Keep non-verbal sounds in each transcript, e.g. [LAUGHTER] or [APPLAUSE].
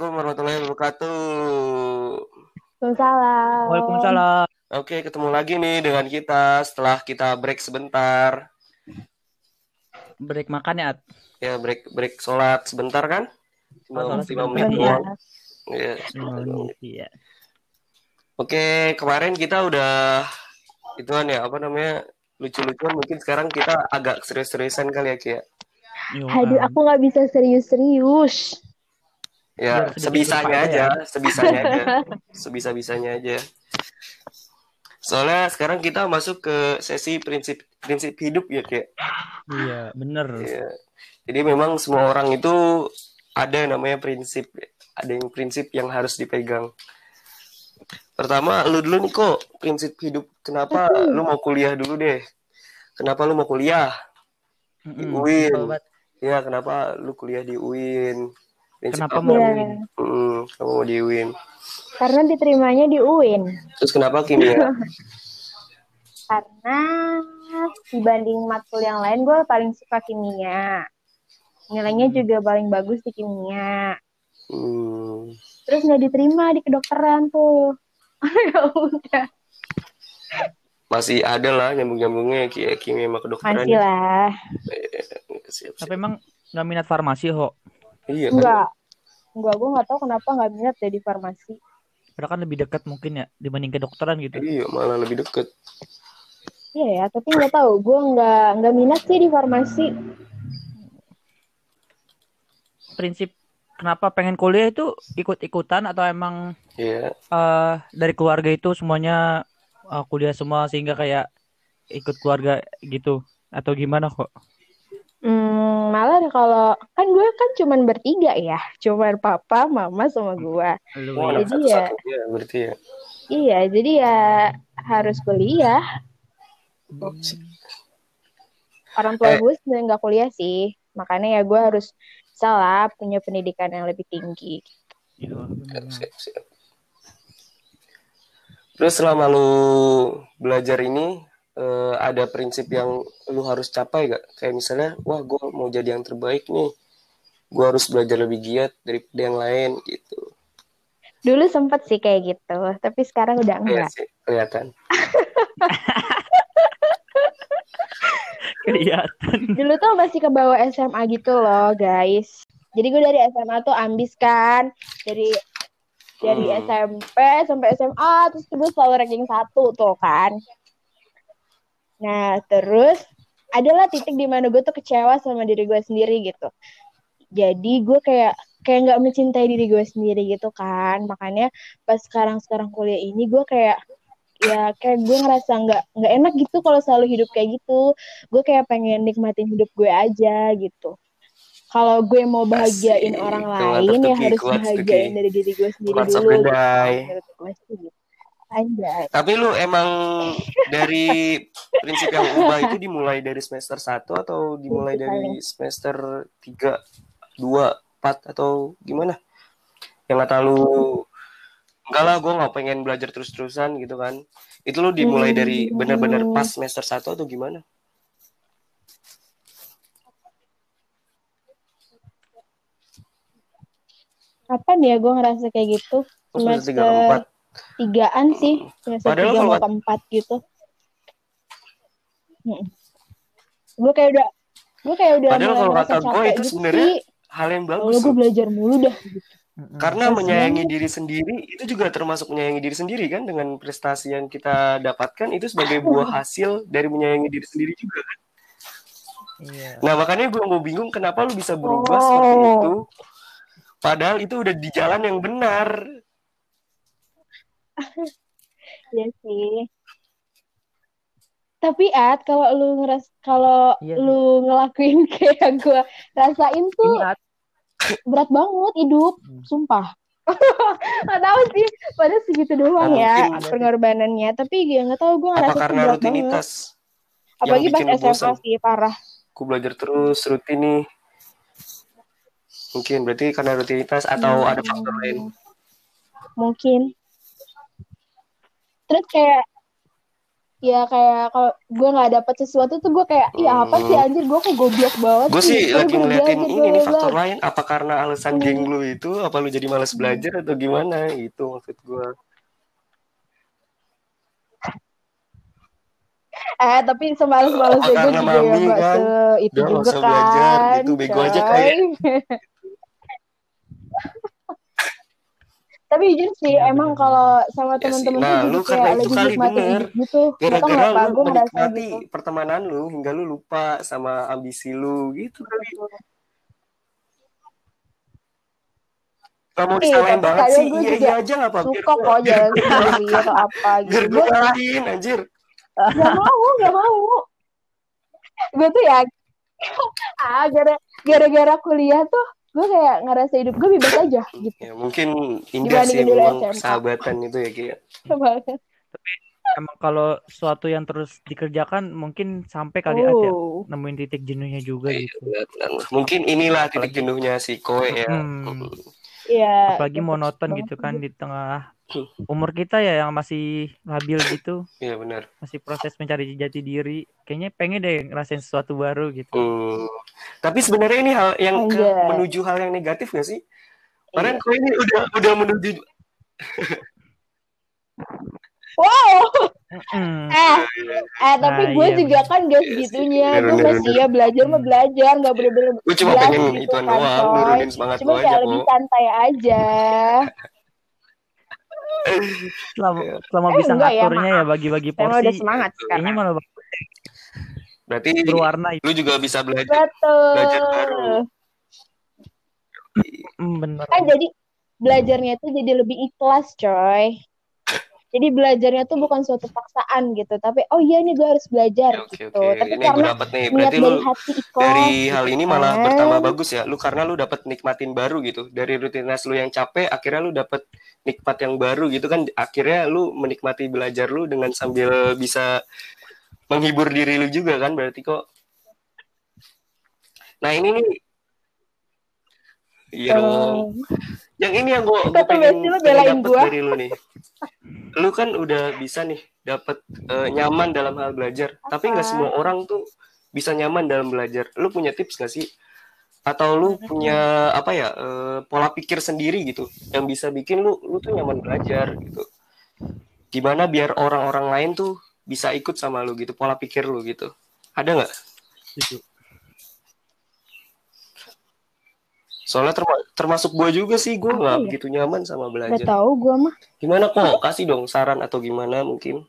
Assalamualaikum warahmatullahi wabarakatuh. Waalaikumsalam. Waalaikumsalam. Oke, ketemu lagi nih dengan kita setelah kita break sebentar. Break makan ya, At? Ya, break break sholat sebentar kan? Cuma Oh, sholat lima sebentar. menit Iya. doang. Iya. Iya. Oke, kemarin kita udah ituan ya, apa namanya? Lucu-lucuan mungkin sekarang kita agak serius-seriusan kali ya, Ki. ya. Yo, Aduh, ah. aku nggak bisa serius-serius. Ya, sebisanya aja, ya. sebisanya aja. Sebisa-bisanya aja. Soalnya sekarang kita masuk ke sesi prinsip prinsip hidup ya, Ki. Iya, bener. Iya. Jadi memang semua orang itu ada namanya prinsip, ada yang prinsip yang harus dipegang. Pertama, lu dulu nih kok prinsip hidup. Kenapa lu mau kuliah dulu deh? Kenapa lu mau kuliah? Mm-mm. Win. Simpel banget. Ya, kenapa lu kuliah di UIN? Prinsip Kenapa apa? mau Iya. win? Hmm, kamu mau di UIN. Karena diterimanya di UIN. Terus kenapa kimia? [LAUGHS] Karena dibanding matkul yang lain, gue paling suka kimia. Nilainya juga paling bagus di kimia. Hmm, Terus nggak diterima di kedokteran tuh. [LAUGHS] ya udah. masih ada lah nyambung-nyambungnya ki- kimia sama kedokteran. Masih lah. Siap, siap. Tapi emang nggak minat farmasi, Ho. Iya kan? Enggak. Enggak, gue nggak tahu kenapa nggak minat deh di farmasi. Padahal kan lebih dekat mungkin ya dibanding kedokteran gitu. Iya, malah lebih deket. Iya ya, tapi nggak tahu. Gue nggak nggak minat sih di farmasi. Prinsip kenapa pengen kuliah itu ikut-ikutan atau emang Iya. eh, dari keluarga itu semuanya eh, kuliah semua sehingga kayak ikut keluarga gitu atau gimana kok? Hmm, malah kalau kan gue kan cuman bertiga ya, cuman papa, mama sama gue. Anak Jadi ya- ya berarti ya. Iya, jadi ya harus kuliah. Orang tua Eh. gue sebenarnya nggak kuliah sih, makanya ya gue harus salah punya pendidikan yang lebih tinggi. Iya, siap, siap. Terus selama lu belajar ini eh, ada prinsip yang lu harus capai gak? Kayak misalnya, wah gue mau jadi yang terbaik nih, gue harus belajar lebih giat daripada yang lain gitu. Dulu sempet sih kayak gitu, tapi sekarang udah Iya enggak. sih, kelihatan. Kelihatan. [LAUGHS] Dulu tuh masih ke bawah SMA gitu loh, guys. Jadi gue dari SMA tuh ambis kan, dari dari Hmm. SMP sampai SMA terus terus selalu ranking satu tuh kan. Nah terus adalah titik di mana gue tuh kecewa sama diri gue sendiri gitu. Jadi gue kayak kayak nggak mencintai diri gue sendiri gitu kan. Makanya pas sekarang sekarang kuliah ini gue kayak ya kayak gue ngerasa nggak nggak enak gitu kalau selalu hidup kayak gitu. Gue kayak pengen nikmatin hidup gue aja gitu. Kalau gue mau bahagiain Asik. orang lain tuh, ya harus tuh, bahagiain dari diri gue sendiri Kuat dulu. sampai gitu. die. Menurut gue sih gitu. Anjay. Tapi lu emang dari prinsip yang ubah itu dimulai dari semester 1 atau dimulai dari semester 3, 2, 4 atau gimana? Yang kata lu enggak lah gue nggak pengen belajar terus-terusan gitu kan. Itu lu dimulai dari benar-benar pas semester 1 atau gimana? Kapan ya gue ngerasa kayak gitu? Semester 3 Semester ke 4. Tigaan sih, semester Padahal tiga kalau- mau keempat gitu. Gue kayak udah, gue kayak udah Padahal kalau kata gue itu gitu sebenarnya. Hal yang Kalau bagus. gue belajar mulu dah. Gitu. Karena Terus menyayangi diri sendiri itu juga termasuk menyayangi diri sendiri kan dengan prestasi yang kita dapatkan itu sebagai buah hasil dari menyayangi diri sendiri juga kan. Iya. Nah makanya gue mau bingung kenapa lu bisa berubah Oh. seperti itu. Padahal itu udah di jalan yang benar. [LAUGHS] Iya sih. Tapi At, kalau lu ngeras kalau Iya sih. lu ngelakuin [LAUGHS] kayak gue rasain tuh Ini At, berat banget hidup, Hmm. sumpah. [LAUGHS] Gak tahu sih, padahal segitu doang ya mungkin ada sih. pengorbanannya. Tapi ya nggak tahu gue Apa ngerasa karena berat banget. rutinitas? Apalagi yang pas SMA sih parah. Aku belajar terus rutin nih. Mungkin berarti karena rutinitas atau Hmm. ada faktor lain. Mungkin. Terus kayak ya kayak kalau gue nggak dapet sesuatu tuh gue kayak iya apa sih Hmm. anjir gue kok goblok banget Gue sih lagi gue ngeliatin belajar, ini nih bla, bla, faktor lain. Apa karena alasan Hmm. geng lu itu? Apa lu jadi malas belajar atau gimana? Itu maksud gue. eh tapi semalas-malas Apa gue juga ya mami, nggak kan? itu Udah, nggak juga usah belajar, kan gitu, bego aja kayak. [LAUGHS] tapi jujur sih Iya, emang kalau sama Ya teman-teman Nah, lu karena kayak itu lebih kali bener. gitu Gak tau Gara-gara lu gue menikmati gitu pertemanan lu hingga lu lupa sama ambisi lu gitu kali. Ih, disalahin tapi banget sih. gue Iya juga iya aja gak apa-apa. suka kok [LAUGHS] jalan sendiri atau apa gitu gue gue ngalahin anjir. gak mau gak mau gue tuh ya [LAUGHS] ah gara gara-gara kuliah tuh gue kayak ngerasa hidup gue bebas aja gitu Ya mungkin indah sih memang SMA. persahabatan itu ya kayak. banget Emang kalau suatu yang terus dikerjakan mungkin sampai kali aja oh nemuin titik jenuhnya juga Iya, gitu. Mungkin inilah titik jenuhnya si Koe ya. Hmm. iya Apalagi cepet monoton gitu kan di tengah umur kita ya yang masih labil gitu, [LAUGHS] Iya benar. masih proses mencari jati diri. Kayaknya pengen deh ngerasain sesuatu baru gitu. Hmm. Tapi sebenarnya ini hal yang ke Anjay. menuju hal yang negatif gak sih? Kemarin Iya. Koe ini udah udah menuju [LAUGHS] wow Mm. eh eh tapi Ah, gue iya, juga kan gak Iya segitunya bener, gue masih ya belajar mah Hmm. belajar nggak bener-bener gue cuma pengen gitu ituan kan doang, nurunin semangat cuma kayak lebih santai aja [LAUGHS] Selama, selama Eh, bisa ya, ngaturnya ya bagi-bagi saya mah porsi, udah semangat sekarang malah Berarti berwarna itu. lu juga bisa belajar belajar baru. betul Hmm, bener. kan jadi belajarnya itu jadi lebih ikhlas coy jadi belajarnya tuh bukan suatu paksaan gitu tapi oh iya ini gue harus belajar Oke gitu oke, tapi ini gue karena dapet nih. niat Berarti lu dari hati ikhlas dari gitu hal ini malah kan. bertambah bagus ya. Lu karena lu dapat nikmatin baru gitu. Dari rutinitas lu yang capek, akhirnya lu dapat nikmat yang baru gitu kan. Akhirnya lu menikmati belajar lu dengan sambil bisa menghibur diri lu juga kan berarti kok. Nah ini nih. Iya dong. Yang ini yang gue Kata pengen, Besti lu pengen belain dapet gua. dari lu nih. Lu kan udah bisa nih dapat nyaman dalam hal belajar. Tapi nggak semua orang tuh bisa nyaman dalam belajar. Lu punya tips gak sih? Atau lu punya apa ya eh, pola pikir sendiri gitu yang bisa bikin lu lu tuh nyaman belajar gitu. Gimana biar orang-orang lain tuh bisa ikut sama lu gitu pola pikir lu gitu. Ada nggak? Soalnya terma- termasuk gue juga sih gue nggak ya? begitu nyaman sama Gak belajar. tahu gue mah Gimana kok? Kasih dong saran atau gimana mungkin.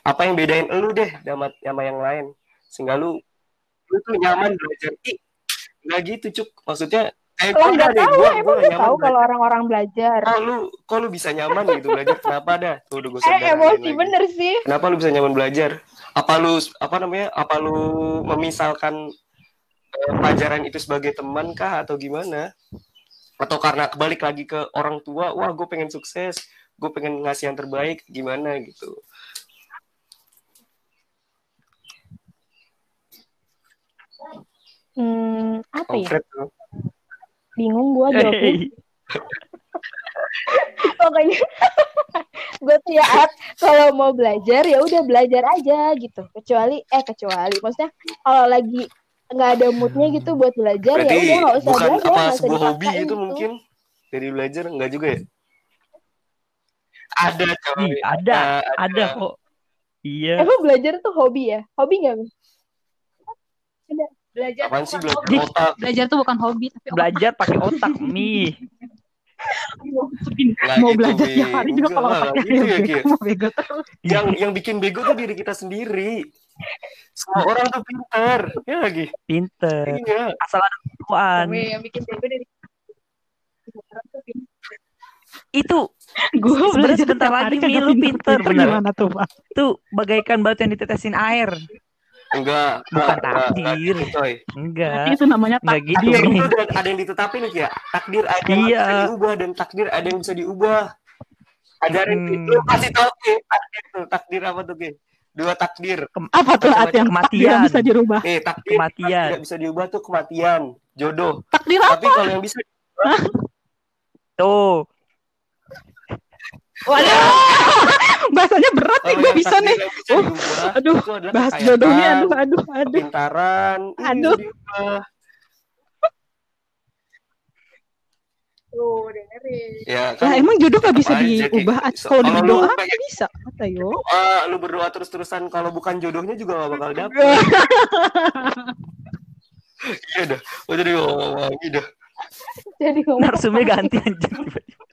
Apa yang bedain lu deh sama, sama yang lain. Sehingga lu lu tuh nyaman belajar. Ih, nggak gitu cuk. Maksudnya kayak lah nggak tahu gua, emang gua tahu kalau orang-orang belajar Kok lu, kok lu bisa nyaman gitu belajar? Kenapa dah? Tuh udah gue eh emosi bener sih Kenapa lu bisa nyaman belajar? Apa lu apa namanya? Apa lu memisalkan eh, pelajaran itu sebagai teman kah atau gimana? Atau karena kebalik lagi ke orang tua, wah gue pengen sukses, gue pengen ngasih yang terbaik, gimana gitu? hmm, apa ya Konkret tuh. bingung gue jawabnya Hey, [LAUGHS] pokoknya gue tuh ya At, kalau mau belajar ya udah belajar aja gitu kecuali eh kecuali maksudnya kalau lagi nggak ada moodnya gitu buat belajar ya Berarti udah nggak usah bukan belajar apa nggak sebuah hobi itu gitu. mungkin dari belajar enggak juga ya? Ada coy. Ada, ada. ada kok. Iya. emang belajar tuh hobi ya hobi nggak ada Belajar Apaan sih bukan belajar hobi. otak? Belajar tuh bukan hobi tapi Belajar pakai otak nih. Nggak mau gitu, belajar tiap hari juga kalau otaknya gitu ya, bego, Ki. mau bego terus. Yang yang bikin bego tuh diri kita sendiri. Semua orang tuh pintar, ya lagi. Pinter. Iya. Asal ada kemampuan. Gue yang bikin bego dari Itu gue sebenarnya sebentar lagi Mi lu pinter bener. gimana tuh Pak? Itu bagaikan batu yang ditetesin air. Enggak, Bukan takdir. enggak gitu. Enggak. itu namanya Enggak gitu Takdir itu ada, yang ditetapin nih ya. Takdir ada yang Iya. bisa diubah dan takdir ada yang bisa diubah. Yang Hmm. lu kasih tau takdir tuh, takdir apa tuh Ki? Dua takdir. apa tuh at yang Kematian. bisa dirubah? Nih, takdir Kematian. tidak bisa diubah tuh kematian, jodoh. Takdir apa? Tapi kalau yang bisa Tuh. Waduh. [LAUGHS] Bahasanya berat nih, gue bisa nih. bisa Uh, aduh, Bahas jodohnya, aduh, aduh, aduh. kepintaran, ini Aduh. bisa diubah. Tuh, dengerin. Ya Lah kan emang jodoh gak bisa aja, diubah kayak- at- kalau kayak- nggak bisa kata yo. doa, lu berdoa terus-terusan kalau bukan jodohnya juga gak bakal dapet. [LAUGHS] Iya dah, udah deh ngomong lagi dah. Jadi ngomong. Narsumnya ganti anjir tiba-tiba.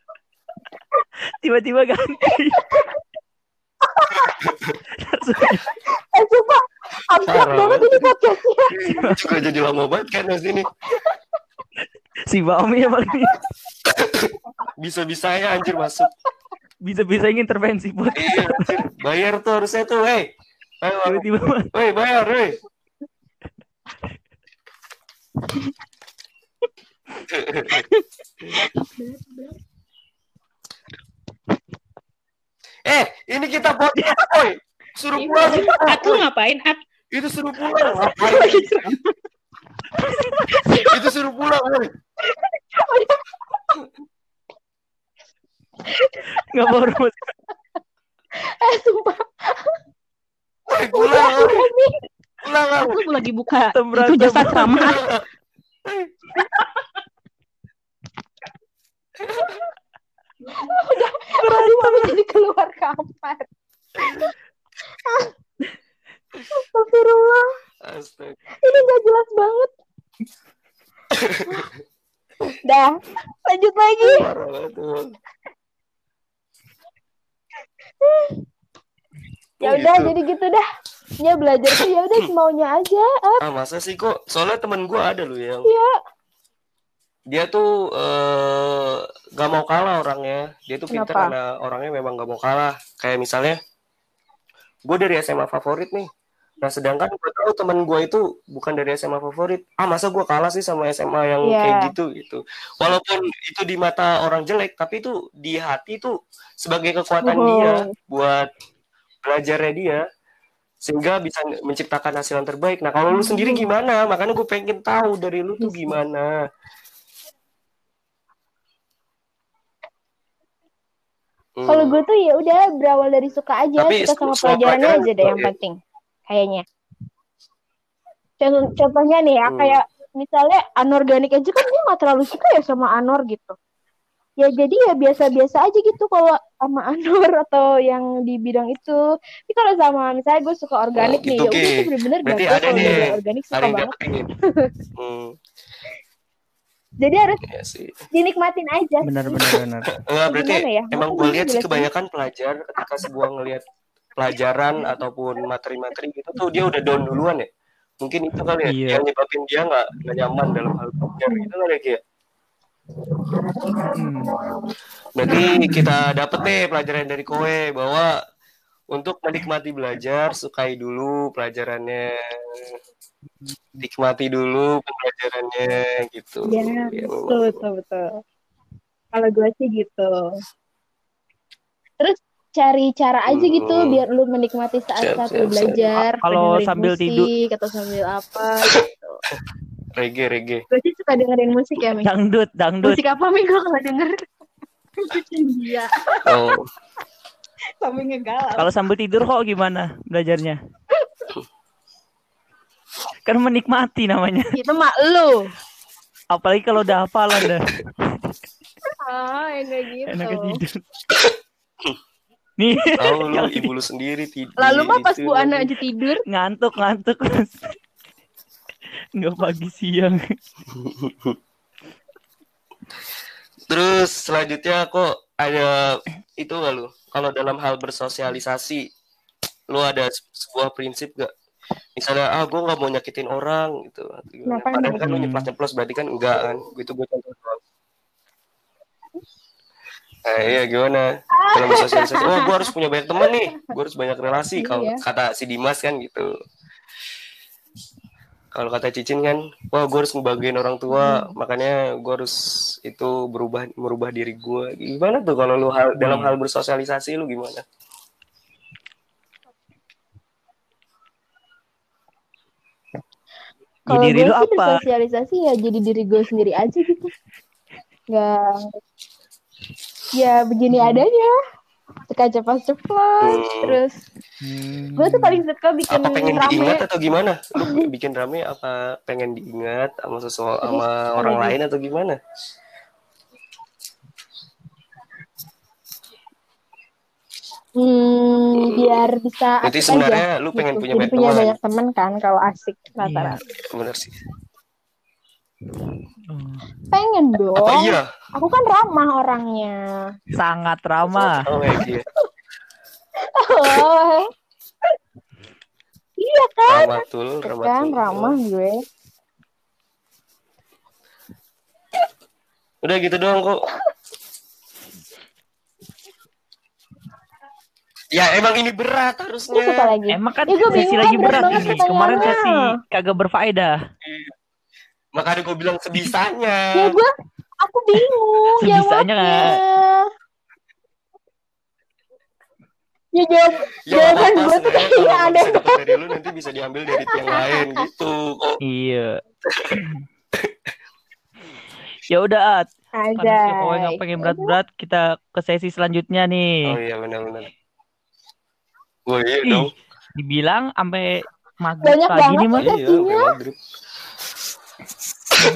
Tiba-tiba ganti. [LAUGHS] Narsumnya. Eh, sumpah. Abstrak banget ini podcastnya. Juga jadi lama banget kan di sini. Si Baomi ya paling Bisa-bisanya anjir masuk. bisa-bisa ingin intervensi buat Iya, anjir. Bayar tuh harusnya tuh, hei. Tiba-tiba Woi, bayar, woi. eh, ini kita podcast, woi. Suruh pulang. At lu ngapain? At Itu suruh pulang. Itu suruh pulang, woi. Nggak mau rumus. [LAUGHS] Eh, sumpah. At woi. lu lagi buka itu jasa ceramah. [LAUGHS] At. Tadi mama jadi keluar kamar. Astagfirullah. Astaga. Ini gak jelas banget. Dah, lanjut lagi. Parah banget tuh. Ya Oh, udah, gitu. jadi gitu dah. Ya belajar tuh ya udah semaunya aja. Ah, Ah, masa sih kok? Soalnya temen gue ada loh yang Iya. dia tuh eh gak mau kalah orangnya. Dia tuh Kenapa? karena orangnya memang gak mau kalah. Kayak misalnya, gue dari SMA favorit nih. Nah, sedangkan gue tahu temen gue itu bukan dari SMA favorit. Ah, masa gue kalah sih sama SMA yang Iya. kayak gitu gitu. Walaupun itu di mata orang jelek, tapi itu di hati tuh sebagai kekuatan Oh. dia buat belajarnya dia sehingga bisa menciptakan hasil yang terbaik. Nah, kalau lu sendiri gimana? Makanya gue pengen tahu dari lu tuh gimana. Hmm. Kalau gue tuh ya udah berawal dari suka aja, Tapi suka sama pelajarannya pelajaran aja deh yang juga ya. penting. Kayaknya. Contoh, contohnya nih ya, Hmm. kayak misalnya anorganik aja kan gue gak terlalu suka ya sama anor gitu. Ya jadi ya biasa-biasa aja gitu kalau sama anor atau yang di bidang itu. Tapi kalau sama misalnya gue suka organik Oh, nih, gitu, ya udah Ki. tuh bener-bener Berarti gagal ada kalau nih. udah organik suka banget. Hmm, [LAUGHS] Jadi harus ya sih. dinikmatin aja. Benar benar [LAUGHS] berarti ya? emang gue lihat sih kebanyakan pelajar ketika sebuah ngelihat pelajaran ataupun materi-materi gitu tuh dia udah down duluan ya. Mungkin itu kali ya Iya. yang nyebabin dia nggak nyaman dalam hal belajar gitu kali ya ya. Hmm. Berarti kita dapet nih pelajaran dari Kowe bahwa untuk menikmati belajar sukai dulu pelajarannya. Nikmati dulu pembelajarannya gitu. Ya, Ya, betul, betul, betul. Kalau gue sih gitu. Terus cari cara aja gitu Hmm. biar lu menikmati saat-saat Siap, lu siap, belajar. Kalau sambil musik, tidur- atau sambil apa gitu. reggae reggae. Gue sih suka dengerin musik ya, Mi. Dangdut, dangdut. Musik apa, Mi? Gue kalau denger. Iya, Oh, sambil ngegalau. Kalau sambil tidur kok gimana belajarnya? Kan menikmati namanya. Itu mak lu. Apalagi kalau udah hafalan dah. Ah, enggak gitu. Enaknya tidur. Nih, tahu lu ibu lu sendiri tidur. Lalu mah pas gitu. Bu Ana aja tidur, ngantuk, ngantuk. Enggak pagi siang. Terus selanjutnya kok ada itu gak lu? Kalau dalam hal bersosialisasi, lu ada se- sebuah prinsip gak? Misalnya, ah gue nggak mau nyakitin orang gitu. Kenapa Padahal kan lu nyeplos nyeplos berarti kan enggak kan? Gitu gue contoh. Nah, iya gimana? Dalam bersosialisasi, oh gue harus punya banyak teman nih, gue harus banyak relasi. Kalau Iya. kata si Dimas kan gitu. Kalau kata Cicin kan, wah gue harus ngebagiin orang tua, makanya gue harus itu berubah merubah diri gue. Gimana tuh kalau lu hal, dalam Hmm. hal bersosialisasi lu gimana? Kalau diri gue lu sih apa? bersosialisasi ya jadi diri gue sendiri aja gitu. Nggak, ya begini Hmm. adanya. Suka ceplos-ceplos Hmm. terus Hmm. gue tuh paling suka bikin apa pengen rame diingat atau gimana? Lu bikin rame apa pengen diingat sama sesuatu sama [LAUGHS] orang lain atau gimana? hmm, biar bisa Berarti asik sebenarnya aja lu pengen punya Jadi banyak punya teman. banyak teman kan kalau asik rata-rata Bener sih. Hmm. pengen dong Apa iya? aku kan ramah orangnya Sangat ramah. Oh, gitu. oh. iya kan Ramatul, kan ramatul. ramah gue Udah gitu doang kok. Ya emang ini berat harusnya. lagi Emang kan gua sesi bingung, lagi berat berat ini. Kemarin sesi kagak berfaedah. Makanya gue bilang sebisanya. ya gue aku bingung [LAUGHS] Sebisanya jawabnya ya jawab Ya Jawaban gue tuh kayaknya kalau ada dari lu nanti bisa diambil dari yang lain gitu. Iya. ya udah, At. Karena si Kowe nggak aja pengen berat-berat, kita ke sesi selanjutnya Oh nih. iya benar-benar. Wah iya Ih, dong. dibilang sampai maghrib Banyak pagi banget nih mah. Iya,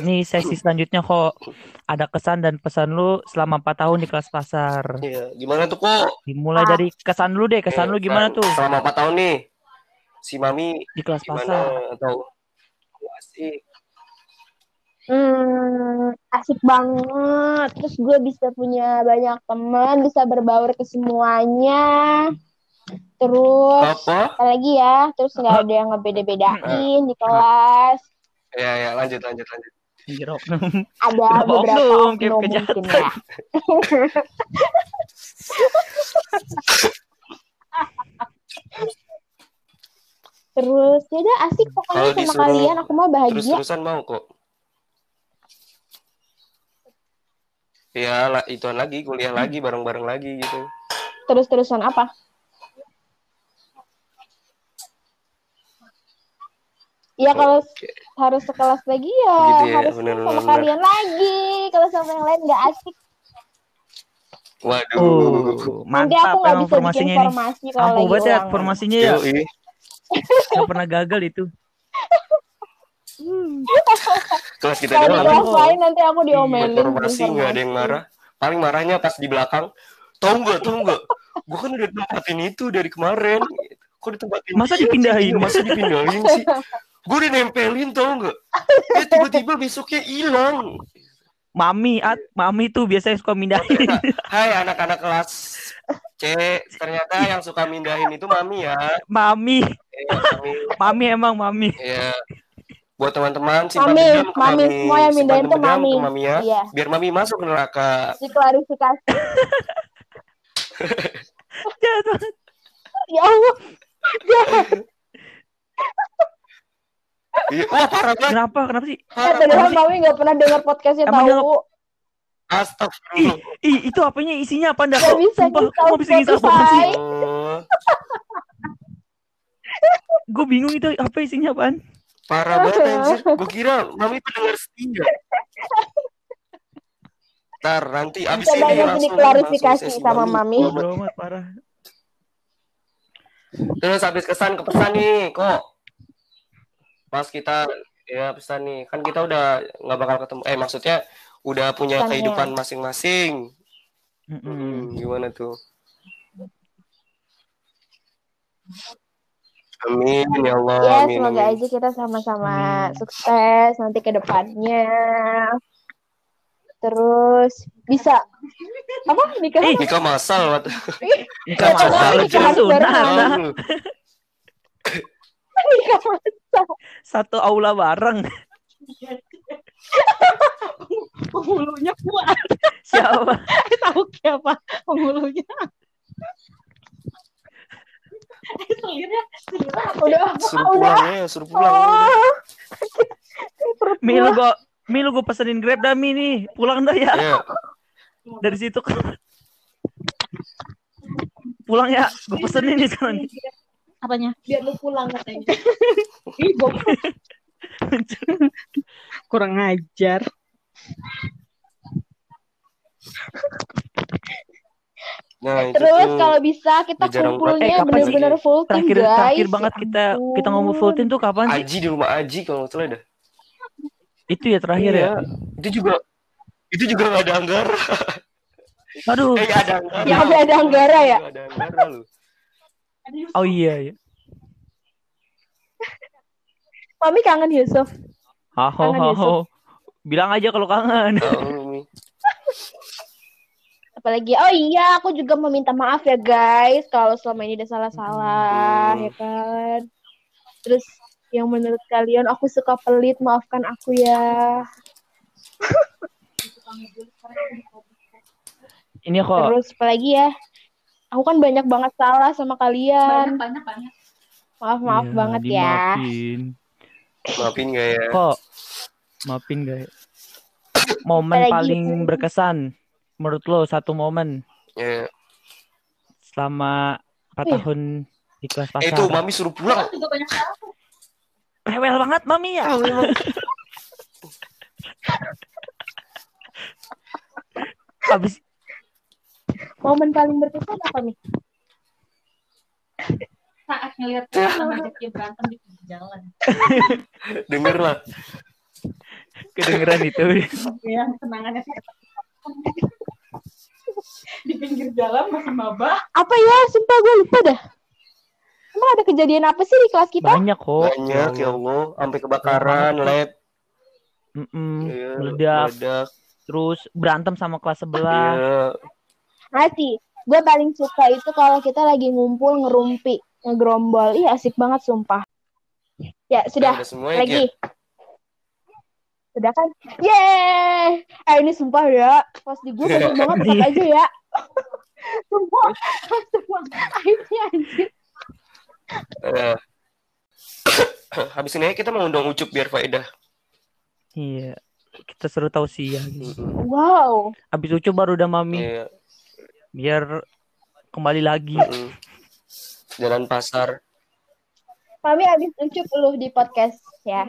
Nih sesi selanjutnya kok ada kesan dan pesan lu selama 4 tahun di kelas pasar. Iya, gimana tuh kok? Dimulai Ah. dari kesan lu deh, kesan Eh, lu gimana sel- tuh Selama 4 tahun nih. Si Mami di kelas gimana pasar? atau asik? Hmm, asik banget. Terus gue bisa punya banyak teman, bisa berbaur ke semuanya. Terus Apa? apa lagi ya? Terus nggak ada yang ngebeda-bedain di kelas. Ya ya, lanjut lanjut lanjut. Anjir, Ada Kenapa beberapa oknum? Kayak oknum kejahatan. mungkin ya. Terus ya udah asik pokoknya Kalau sama disuruh kalian. Aku mau bahagia. Terus-terusan mau kok. Ya, lah, ituan lagi, kuliah lagi, bareng-bareng lagi gitu. Terus-terusan apa? Ya kalau s- harus sekelas lagi ya Gitu ya, harus bener, sama bener. kalian lagi. Kalau sama yang lain nggak asik. Waduh. Oh, Nanti mantap aku nggak emang bisa bikin formasinya nih. formasi kalau Ampuh lagi banget ya formasinya ya. Gak pernah gagal itu. [LAUGHS] Kelas kita Kalau di doang. kelas lain nanti aku Buat diomelin. formasi nggak ada yang marah. Paling marahnya pas di belakang. Tahu nggak, tahu nggak? Gue kan udah tempatin itu dari kemarin. Kok ditempatin? Masa dipindahin? Masa dipindahin sih? [LAUGHS] Gue udah nempelin tau nggak? Eh tiba-tiba besoknya hilang. Mami, at, mami tuh biasanya suka mindahin. [LAUGHS] Hai anak-anak kelas C, ternyata yang suka mindahin itu mami ya. mami, Eh, mami. mami emang mami. Ya. Buat teman-teman simpan Mami, mami, mami. semua yang Simpan mindahin tuh mami. ke mami ya. Iya. Biar mami masuk ke neraka. Diklarifikasi. [LAUGHS] Jahat banget. Ya Allah. Iya. Wah parah banget. Kenapa? Kenapa sih? Eh, Parah padahal banget. mami nggak pernah dengar podcastnya Emang tahu. Astagfirullah. Ih, itu apanya isinya apa enggak? Nggak bisa Sumpah, kita kok bisa ngisar apaan sih? [LAUGHS] Gue bingung itu apa isinya apaan. parah banget [LAUGHS] anjir. Gue kira mami pendengar setia. Ntar nanti abis Coba ini langsung diklarifikasi sama mami. Bodoh amat parah. Terus habis kesan ke pesan nih, kok. Pas kita ya pesan nih, kan kita udah nggak bakal ketemu. Eh maksudnya udah punya Pesannya. kehidupan masing-masing. Mm-mm. Hmm, gimana tuh? Amin ya Allah. Ya, amin, semoga amin. aja kita sama-sama Amin. sukses nanti ke depannya. Terus bisa apa nikah? Eh, Nikah masal, Wat. Nikah masal nikah. Nikah [LAUGHS] masal. Satu aula bareng. Penghulunya kuat. Siapa? Tahu siapa penghulunya? Eh, Selirnya, selirnya Udah, Suruh pulang ya, suruh pulang. Oh. [LAUGHS] Mi gua. lu gua Mi lu gua pesenin Grab dah Mi nih. Pulang dah ya. Ya, Dari situ. Pulang ya. Gua pesenin nih sekarang nih. Apanya? biar lu pulang katanya. [LAUGHS] Ih, goblok. [LAUGHS] Kurang ajar. Nah, itu Terus tuh kalau bisa kita kumpulnya. Eh, bener-bener full team Terakhir guys. terakhir banget Ya kita kita ngomong full team tuh kapan sih? Aji di rumah Aji kalau nggak salah dah. Itu ya terakhir ya. Iya. Itu juga itu juga nggak ada Anggara. Aduh. Eh, ada Anggara. Ya, ada- ada Anggara ya? Ada Anggara lu. Oh iya ya. Mami kangen Yusuf. Haho haho. Bilang aja kalau kangen. Apalagi, oh iya, aku juga mau minta maaf ya guys, kalau selama ini udah salah-salah, Hmm. ya kan. Terus yang menurut kalian aku suka pelit, maafkan aku ya. Ini kok Terus apalagi ya, aku kan banyak banget salah sama kalian. banyak banyak Maaf maaf Iya, banget ya. dimaafin. Maafin gak ya? Kok maafin gak ya? Momen Apalagi paling itu. berkesan menurut lo satu momen Ya. selama 4 Iya. tahun di kelas Eh, pasar. itu Mami suruh pulang. juga banyak Rewel banget mami ya. [LAUGHS] Habis Momen paling berkesan apa nih? saat ngeliat [LAUGHS] sama dia berantem di pinggir jalan [LAUGHS] Denger lah. kedengeran itu. yang kenangannya saya [LAUGHS] di pinggir jalan masih maba Apa ya? Sumpah gue lupa dah. Emang ada kejadian apa sih di kelas kita? Banyak kok. Banyak ya Allah. Sampai kebakaran, lab. Mm-mm, Iya, meledak. meledak. Terus berantem sama kelas sebelah. Iya. Asik. Gue paling suka itu kalau kita lagi ngumpul ngerumpi, ngegrombol. Ih asik banget sumpah. Ya sudah, Udah semua ya, lagi. Sudah kan? Yeay! Eh ini sumpah ya, pas di gue kotor banget [LAUGHS] tetap aja ya. sumpah, sumpah. Akhirnya anjir. Eh. [COUGHS] Habis ini kita mau undang Ucup biar faedah. Iya. Kita seru tausiah. Mm-mm. Wow. Habis ucu baru udah mami. Iya. Biar kembali lagi. Mm-mm. Jalan pasar. Mami abis ucup lu di podcast ya.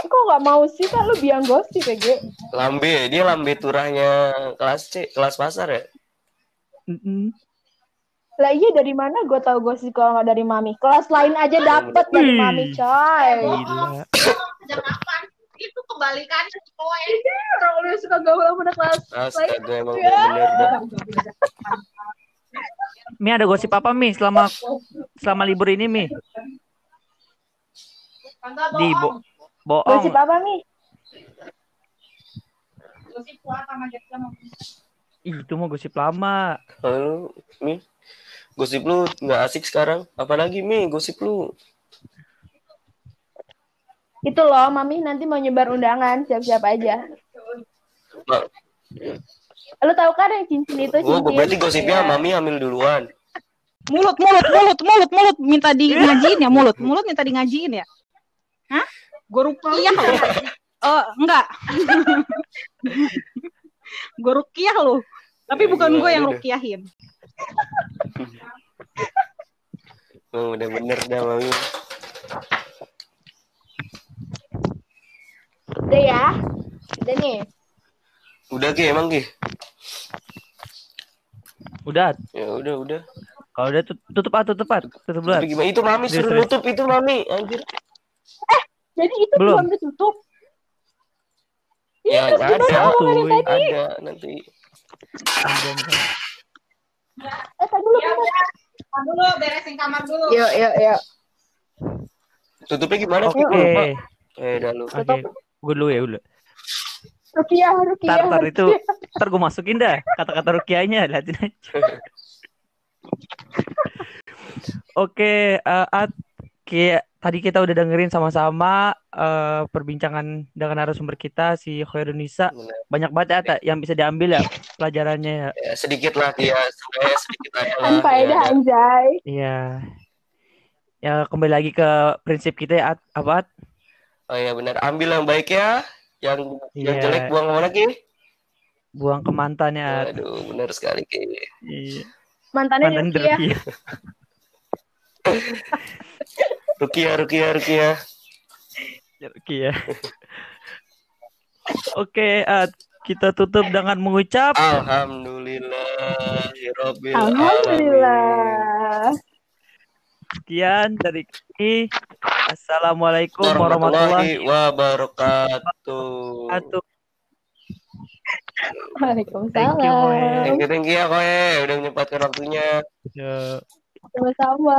Kok gak mau sih kan lu biang gosip ya, Ge? Lambe, dia lambe turahnya kelas C, kelas pasar ya. Mm-mm. Lah iya dari mana gue tahu gosip kalau nggak dari Mami? Kelas lain aja dapet dari. Mami, coy. Gila. kapan itu kebalikannya kowe Orang udah suka gaul sama anak kelas Astaga, emang Ya. bener. Mi ada gosip apa Mi selama selama libur ini Mi? Di bo Gosip bohong. apa gosip kuat sama dia sama Ih, itu mau gosip lama. Halo, Mi. Gosip lu nggak asik sekarang. Apalagi Mi, gosip lu. Itu loh, Mami nanti mau nyebar undangan, siap-siap aja. Lu tahu kan yang cincin itu Oh, cincin? berarti gosipnya Iya. Mami hamil duluan. Mulut, mulut, mulut, mulut, mulut minta di ngajiin ya mulut, mulut minta di ngajiin ya. Hah? Gue rukiah lo. Oh, enggak. gue rukiah lo. Tapi Ya, bukan gue gimana yang dah? rukiahin. Oh, udah bener dah Mami. Udah ya. Udah nih. Udah Ki, emang Ki? Udah. Ya udah, udah. Kalau udah tut- tutup ah tutup ah tutup dulu. gimana? Itu Mami suruh terus. nutup itu Mami, anjir. Jadi itu Belum. belum ditutup. Ya, terus gimana ada. Tuh, tadi? Ada nanti. Eh, tadi dulu. Kamar dulu beresin kamar dulu Yuk, yuk, yuk. Tutupnya gimana Oke. Lupa. Eh, dah lu. Oke. Gue dulu ya dulu. Rukiah, Rukiah. Tar, tar itu, ntar gue masukin dah kata-kata rukiahnya, liatin aja. [LAUGHS] Oke, eh, At, kayak tadi kita udah dengerin sama-sama eh, perbincangan dengan narasumber kita si Khairunisa. Banyak banget ya, At, yang bisa diambil ya pelajarannya ya. Ya, sedikit lah Ki ya, sedikit aja lah. Faedah Ya, anjay. Iya. Ya kembali lagi ke prinsip kita ya, At. Apa, At? Oh iya benar, ambil yang baik ya. Yang yang Iya. jelek buang ke mana Ki? Buang ke mantannya. Aduh, benar sekali Ki. Iya. Mantannya Mantan Rukiah. Rukiah. [LAUGHS] Rukia, Rukia, Rukia. Rukiah. [LAUGHS] Oke, At. Kita tutup dengan mengucap Alhamdulillah. Alhamdulillah. Sekian dari kami. Assalamualaikum warahmatullahi, wabarakatuh. Waalaikumsalam. Thank you, koe. Thank you, ya, koe. Udah menyempatkan waktunya. Ya. Sama-sama.